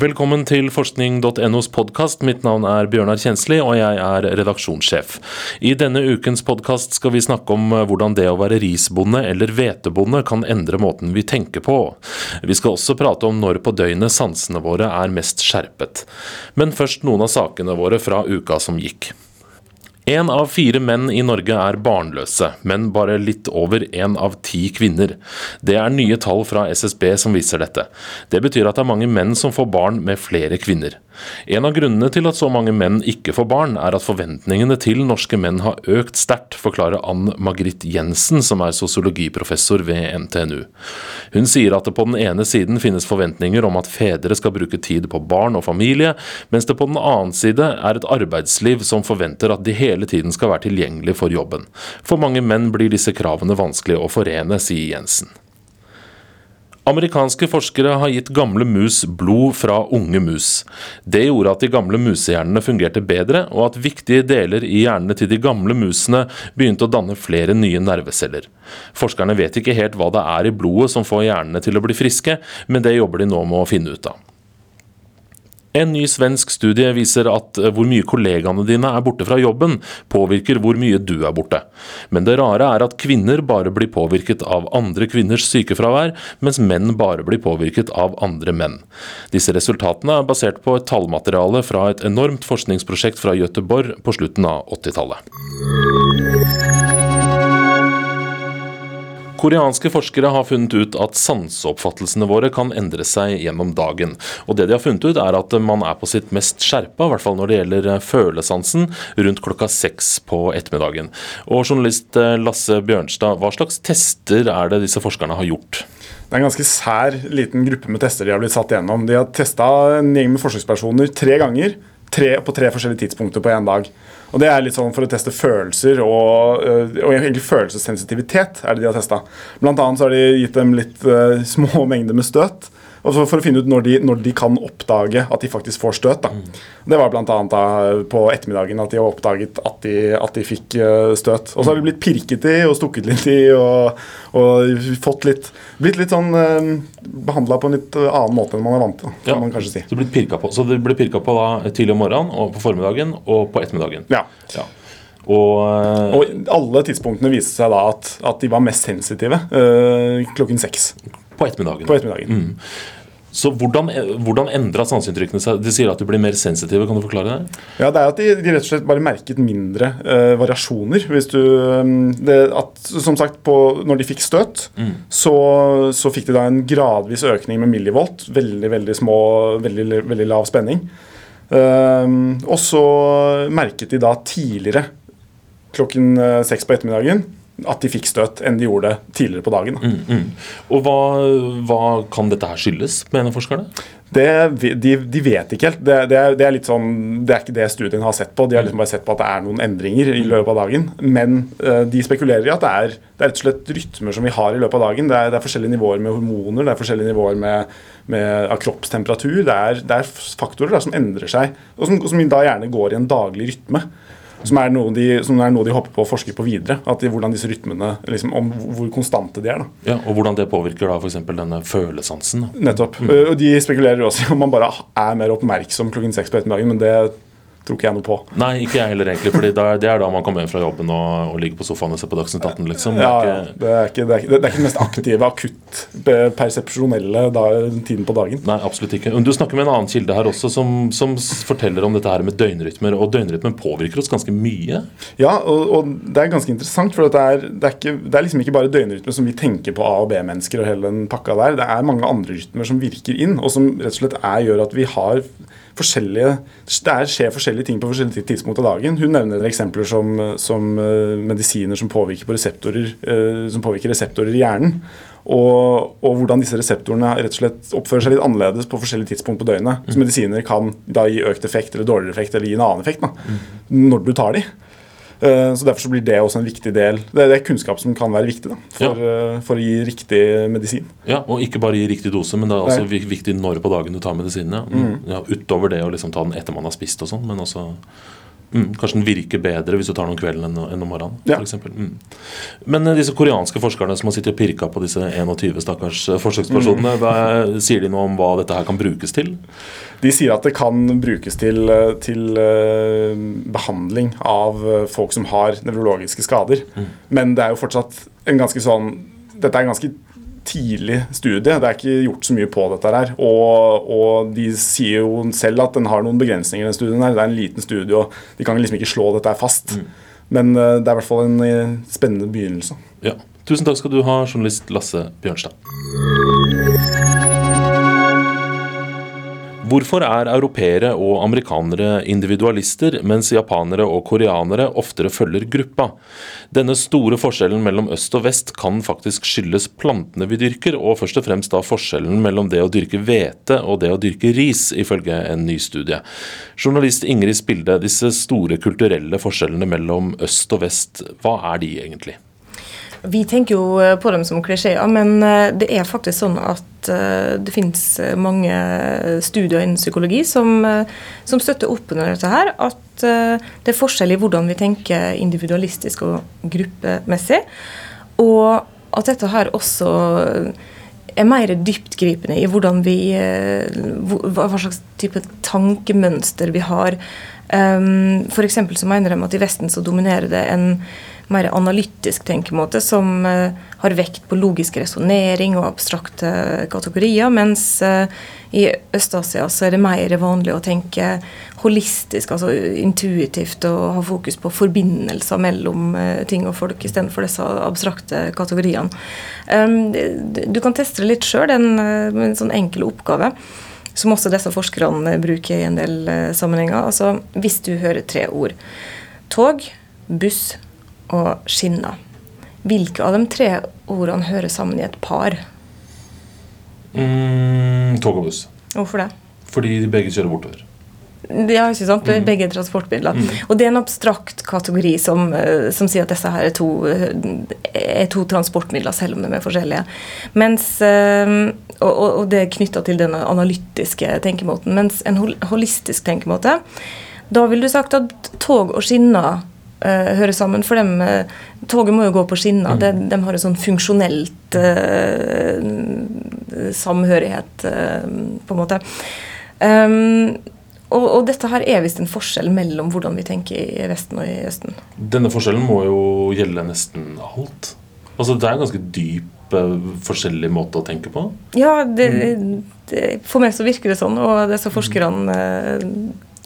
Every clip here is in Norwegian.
Velkommen til forskning.nos podkast. Mitt navn er Bjørnar Kjensli, og jeg er redaksjonssjef. I denne ukens podkast skal vi snakke om hvordan det å være risbonde eller hvetebonde kan endre måten vi tenker på. Vi skal også prate om når på døgnet sansene våre er mest skjerpet. Men først noen av sakene våre fra uka som gikk. Én av fire menn i Norge er barnløse, men bare litt over én av ti kvinner. Det er nye tall fra SSB som viser dette. Det betyr at det er mange menn som får barn med flere kvinner. En av grunnene til at så mange menn ikke får barn, er at forventningene til norske menn har økt sterkt, forklarer Ann Margrit Jensen, som er sosiologiprofessor ved NTNU. Hun sier at det på den ene siden finnes forventninger om at fedre skal bruke tid på barn og familie, mens det på den annen side er et arbeidsliv som forventer at de hele tiden skal være tilgjengelig for jobben. For mange menn blir disse kravene vanskelig å forene, sier Jensen. Amerikanske forskere har gitt gamle mus blod fra unge mus. Det gjorde at de gamle musehjernene fungerte bedre, og at viktige deler i hjernene til de gamle musene begynte å danne flere nye nerveceller. Forskerne vet ikke helt hva det er i blodet som får hjernene til å bli friske, men det jobber de nå med å finne ut av. En ny svensk studie viser at eh, hvor mye kollegaene dine er borte fra jobben, påvirker hvor mye du er borte. Men det rare er at kvinner bare blir påvirket av andre kvinners sykefravær, mens menn bare blir påvirket av andre menn. Disse resultatene er basert på et tallmateriale fra et enormt forskningsprosjekt fra Göteborg på slutten av 80-tallet. Koreanske forskere har funnet ut at sanseoppfattelsene våre kan endre seg gjennom dagen. Og det de har funnet ut, er at man er på sitt mest skjerpa, i hvert fall når det gjelder følesansen, rundt klokka seks på ettermiddagen. Og journalist eh, Lasse Bjørnstad, hva slags tester er det disse forskerne har gjort? Det er en ganske sær liten gruppe med tester de har blitt satt gjennom. De har testa en gjeng med forsøkspersoner tre ganger tre, på tre forskjellige tidspunkter på én dag. Og Det er litt sånn for å teste følelser og, øh, og egentlig følelsessensitivitet. er det de har testet. Blant annet så har de gitt dem litt uh, små mengder med støt. Og for å finne ut når de, når de, kan oppdage at de faktisk får støt. Da. Det var bl.a. på ettermiddagen at de har oppdaget at de, at de fikk uh, støt. Og så har de blitt pirket i og stukket litt i og, og fått litt blitt litt sånn uh, behandla på en litt annen måte enn man er vant til. kan ja, man kanskje si. Så det ble pirka på, så det blir pirka på da, tidlig om morgenen, og på formiddagen og på ettermiddagen? Ja. ja. Og, og, alle tidspunktene viste seg da at, at de var mest sensitive øh, klokken seks. På ettermiddagen. På ettermiddagen. Mm. Så Hvordan, hvordan endra sanseinntrykkene seg? De sier at du blir mer sensitive. Kan du forklare det? Ja, Det er at de, de rett og slett bare merket mindre eh, variasjoner. Hvis du, um, det, at, som sagt, på, når de fikk støt, mm. så, så, fikk de da en gradvis økning med millivolt. Veldig veldig små, veldig, veldig lav spenning. Eh, og så merket de da tidligere klokken uh, seks på ettermiddagen at de fikk støt enn de gjorde tidligere på dagen. Mm, mm. Og hva, hva, kan dette her skyldes, mener forskerne? Det, de, de, vet ikke helt. Det, det, er, det, er, litt sånn, det er ikke det studien har sett på. De har liksom bare sett på at det er noen endringer i løpet av dagen. Men uh, de spekulerer i at det er, det er rett og slett rytmer som vi har i løpet av dagen. Det er, er forskjellige nivåer med hormoner, det er forskjellige nivåer med, med, av kroppstemperatur. Det er, faktorer da, som endrer seg, og som, som da gjerne går i en daglig rytme. Som er, noe de, som er noe de håper på å forske på videre. At de, hvordan disse rytmene, liksom, om Hvor konstante de er. da. Ja, Og hvordan det påvirker da f.eks. denne følesansen. da. Nettopp. Mm. Og De spekulerer også om man bare er mer oppmerksom klokken seks på ettermiddagen. men det tror ikke jeg noe på. Nei, ikke jeg heller, egentlig. fordi Det er da man kommer hjem fra jobben og, og ligger på sofaen og ser på Dagsnytt 18. liksom. Det er, ja, det, er ikke, det, er ikke, det er ikke den mest aktive, akutt persepsjonelle tiden på dagen. Nei, absolutt ikke. Du snakker med en annen kilde her også, som, som forteller om dette her med døgnrytmer. Og døgnrytmen påvirker oss ganske mye. Ja, og, og det er ganske interessant. For det er, det, ikke, det er liksom ikke bare døgnrytmer som vi tenker på A- og B-mennesker og hele den pakka der. Det er mange andre rytmer som virker inn, og som rett og slett er, gjør at vi har forskjellige Det skjer forskjellige ting på forskjellige tidspunkt av dagen. Hun nevner eksempler som, som uh, medisiner som påvirker, på reseptorer, uh, som påvirker reseptorer i hjernen. Og, og, hvordan disse reseptorene rett og slett oppfører seg litt annerledes på forskjellige tidspunkt på døgnet. Så mm. medisiner kan da gi økt effekt eller dårligere effekt eller gi en annen effekt da, mm. når du tar de. Eh, så Derfor så blir det også en viktig del. Det er kunnskap som kan være viktig da, for, ja. Eh, for, å gi riktig medisin. Ja, Og ikke bare gi riktig dose, men det er også Nei. viktig når på dagen du tar medisinen. Ja. Mm. Ja, utover det å liksom ta den etter man har spist og sånn, men også Mm, kanskje den virker bedre hvis du tar den om kvelden enn, om morgenen. Ja. For eksempel. mm. Men eh, disse koreanske forskerne som har sittet og pirka på disse 21 stakkars forsøkspersonene, mm. hva, sier de noe om hva dette her kan brukes til? De sier at det kan brukes til, eh, til eh, behandling av eh, folk som har nevrologiske skader. Men det er jo fortsatt en ganske sånn Dette er en ganske tidlig studie. Det er ikke gjort så mye på dette her. Og, og de sier jo selv at den har noen begrensninger, den studien her. Det er en liten studie, og de kan liksom ikke slå dette her fast. Men eh, det er i hvert fall en eh, spennende begynnelse. Ja. Tusen takk skal du ha, journalist Lasse Bjørnstad. Hvorfor er europeere og amerikanere individualister, mens japanere og koreanere oftere følger gruppa? Denne store forskjellen mellom øst og vest kan faktisk skyldes plantene vi dyrker, og først og fremst da forskjellen mellom det å dyrke hvete og det å dyrke ris, ifølge en ny studie. Journalist Ingrid Spilde, disse store kulturelle forskjellene mellom øst og vest, hva er de egentlig? Vi tenker jo eh, på dem som klisjeer, men eh, det er faktisk sånn at eh, det finnes mange studier innen psykologi som, som støtter opp under dette her. At det er forskjell i hvordan vi tenker individualistisk og gruppemessig. Og at dette her også er mer dyptgripende i hvordan vi Hva slags type tankemønster vi har. F.eks. så mener de at i Vesten så dominerer det en mer analytisk tenkemåte som uh, har vekt på logisk resonnering og abstrakte kategorier, mens uh, i Øst-Asia så er det mer vanlig å tenke holistisk, altså intuitivt, og ha fokus på forbindelser mellom ting og folk istedenfor disse abstrakte kategoriene. Um, du kan teste det litt sjøl, en, en sånn enkel oppgave som også disse forskerne bruker i en del sammenhenger. Altså, hvis du hører tre ord tog, buss og skinner. Hvilke av de tre ordene hører sammen i et par? Mm, tog og buss. Hvorfor det? Fordi de begge kjører bortover. Ja, ikke sant? Mm. Begge transportmidler. Mm. Og det er en abstrakt kategori som, eh, som sier at disse her er to, eh, er to, transportmidler, selv om de er forskjellige. Mens, eh, og, og det er knytta til den analytiske tenkemåten. Mens en holistisk tenkemåte, da ville du sagt at tog og skinner uh, hører sammen. For dem, uh, toget må jo gå på skinner. Mm. De, de, har en sånn funksjonelt uh, samhørighet, på en måte. Um, og, og, dette her er visst en forskjell mellom hvordan vi tenker i Vesten og i Østen. Denne forskjellen må jo gjelde nesten alt. Altså Det er en ganske dyp, forskjellig måte å tenke på? Ja, det, mm. det, for meg så virker det sånn. Og disse forskerne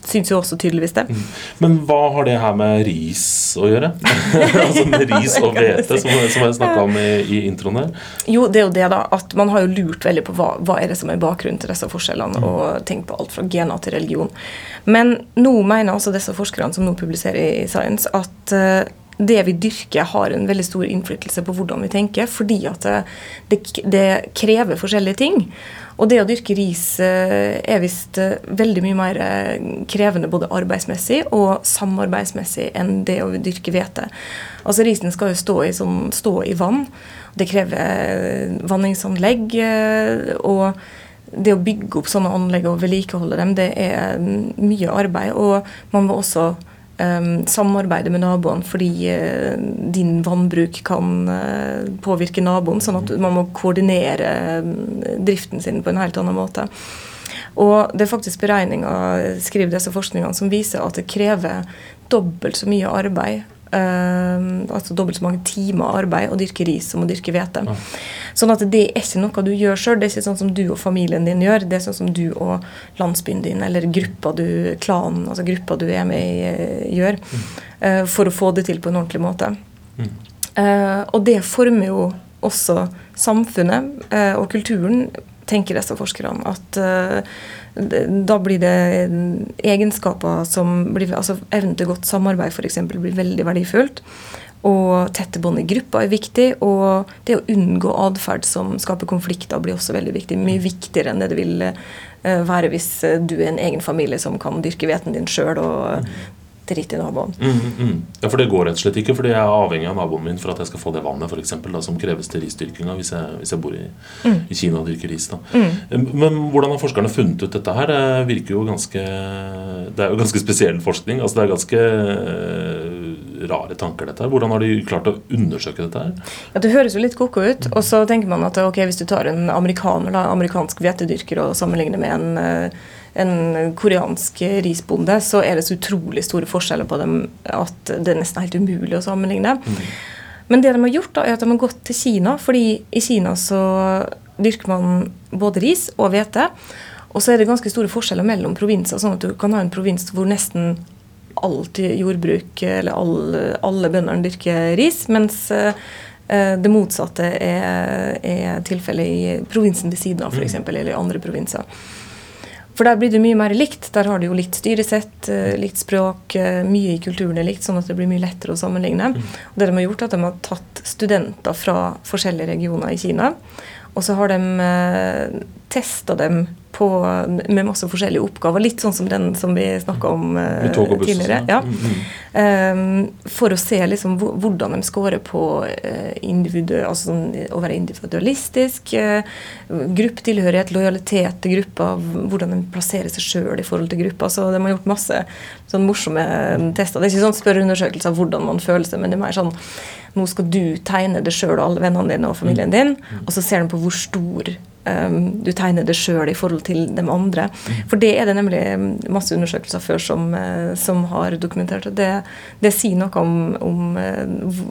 syns jo også tydeligvis det. Mm. Men hva har det her med ris å gjøre? altså med ris og hvete, som, som jeg snakka om i, i, introen her. Jo, det er jo det, da. At man har jo lurt veldig på hva, hva er det som er bakgrunnen til disse forskjellene, mm. og tenkt på alt fra gener til religion. Men nå mener altså disse forskerne som nå publiserer i Science, at uh, det vi dyrker, har en veldig stor innflytelse på hvordan vi tenker, fordi at det, det, det krever forskjellige ting. Og det å dyrke ris eh, er visst eh, veldig mye mer eh, krevende både arbeidsmessig og samarbeidsmessig enn det å dyrke hvete. Altså Risen skal jo stå i, sånn, stå i vann. Det krever vanningsanlegg. og det å bygge opp sånne anlegg og vedlikeholde dem, det er mm, mye arbeid. Og man må også samarbeide med naboene fordi uh, din vannbruk kan uh, påvirke naboen. Sånn at man må koordinere uh, driften sin på en helt annen måte. Og det er faktisk beregninger skriver disse forskningene, som viser at det krever dobbelt så mye arbeid altså dobbelt så mange timer arbeid å dyrke ris som å dyrke hvete. Ja. Sånn at det er ikke noe du gjør sjøl. Det er ikke sånn som du og familien din gjør. Det er sånn som du og landsbyen din eller gruppa du, klanen, altså gruppa du er med i, uh, gjør. Mm. Uh, for å få det til på en ordentlig måte. Mm. og det former jo også samfunnet og kulturen, tenker disse forskerne. At da blir det egenskaper som blir, altså Evnen til godt samarbeid for eksempel, blir veldig verdifullt. Og tette bånd i gruppa er viktig. Og det å unngå atferd som skaper konflikter, blir også veldig viktig. Mye viktigere enn det det vil eh, være hvis du er en egen familie som kan dyrke hveten din sjøl og dritt i naboen. Mm, mm. Ja, For det går rett og slett ikke, fordi jeg er avhengig av naboen min for at jeg skal få det vannet for eksempel, da, som kreves til risdyrkinga hvis, hvis jeg bor i, i Kina og dyrker ris. da. Men hvordan har forskerne funnet ut dette her? Det virker jo ganske Det er jo ganske spesiell forskning. altså Det er ganske eh, rare tanker, dette her. Hvordan har de klart å undersøke dette her? Ja, Det høres jo litt koko ut. Og så tenker man at ok, hvis du tar en amerikaner, da, amerikansk hvetedyrker og sammenligner med en, eh, en koreansk risbonde, så er det så utrolig store forskjeller på dem at det er nesten helt umulig å sammenligne. Men det de har gjort, da, er at de har gått til Kina. fordi i Kina så dyrker man både ris og hvete. Og så er det ganske store forskjeller mellom provinser. sånn at du kan ha en provins hvor nesten alt jordbruk, eller alle, alle bøndene dyrker ris, mens eh, det motsatte er, er tilfellet i provinsen ved siden av, f.eks., eller i andre provinser. For der blir det mye mer likt. Der har du jo likt styresett, eh, likt språk, eh, mye i kulturen er likt, sånn at det blir mye lettere å sammenligne. Og det de har gjort, er at de har tatt studenter fra forskjellige regioner i Kina, og så har de testa dem på, med masse forskjellige oppgaver. Litt sånn som den som vi snakka om uh, tidligere. Ja. Ehm, for å se liksom hvordan de scorer på eh, altså sånn, å være individualistisk, uh, gruppetilhørighet, lojalitet til gruppa, hvordan de plasserer seg sjøl i forhold til gruppa. Så de har gjort masse sånn morsomme tester. Det er ikke sånn spørreundersøkelser av hvordan man føler seg, men det er mer sånn nå skal du tegne det sjøl og alle vennene dine og familien din, og så ser de på hvor stor um, du tegner det sjøl i forhold til de andre. For det er det nemlig masse undersøkelser før som, eh, som har dokumentert. Det, det sier noe om, om eh,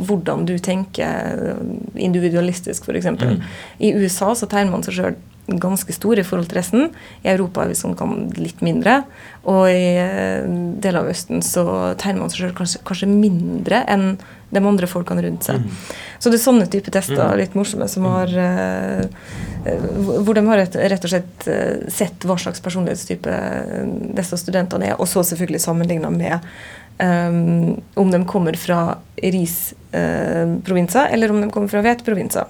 hvordan du tenker individualistisk, f.eks. Mm. I USA så tegner man seg sjøl ganske stor i forhold til resten. I Europa er vi sånn kan litt mindre. Og i eh, deler av Østen så tegner man seg sjøl kanskje, kanskje mindre enn de andre folkene rundt seg. Så det er sånne type tester, litt morsomme, som har eh, eh, Hvor de har rett, rett og slett eh, sett hva slags personlighetstype disse studentene er, og så selvfølgelig sammenligna med um, om de kommer fra Ris-provinser, eller om de kommer fra hveteprovinser.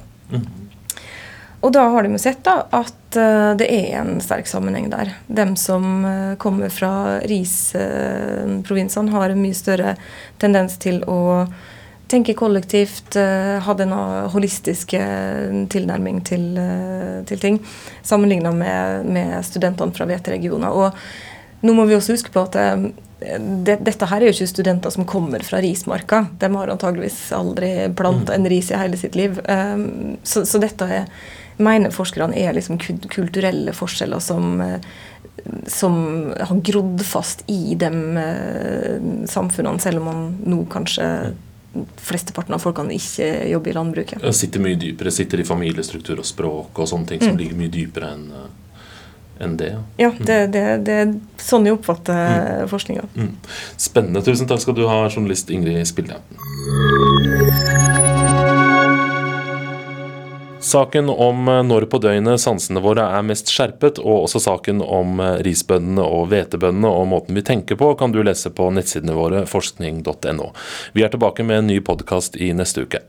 Og da har de jo sett da, at det er en sterk sammenheng der. Dem som kommer fra Ris-provinsene, har en mye større tendens til å tenke kollektivt, uh, ha den holistiske tilnærming til, eh, til ting, sammenligna med, med studentene fra hveteregioner. Og nå må vi også huske på at eh, det, dette her er jo ikke studenter som kommer fra rismarka. De har antageligvis aldri planta en ris i hele sitt liv. Så, så dette er, mener forskerne er liksom kulturelle forskjeller som, eh, som har grodd fast i de eh, samfunnene, selv om man nå kanskje flesteparten av folkene ikke jobber i landbruket. Det sitter mye dypere, sitter i familiestruktur og språk og sånne ting Mm. som ligger mye dypere enn eh, enn det. ja. Ja, det, det, det er sånn jeg oppfatter forskninga. Mm. Spennende. Tusen takk skal du ha, journalist Ingrid Spilde. Saken om eh, når på døgnet sansene våre er mest skjerpet, og også saken om eh, risbøndene og hvetebøndene og måten vi tenker på, kan du lese på nettsidene våre forskning.no. Vi er tilbake med en ny podkast i neste uke.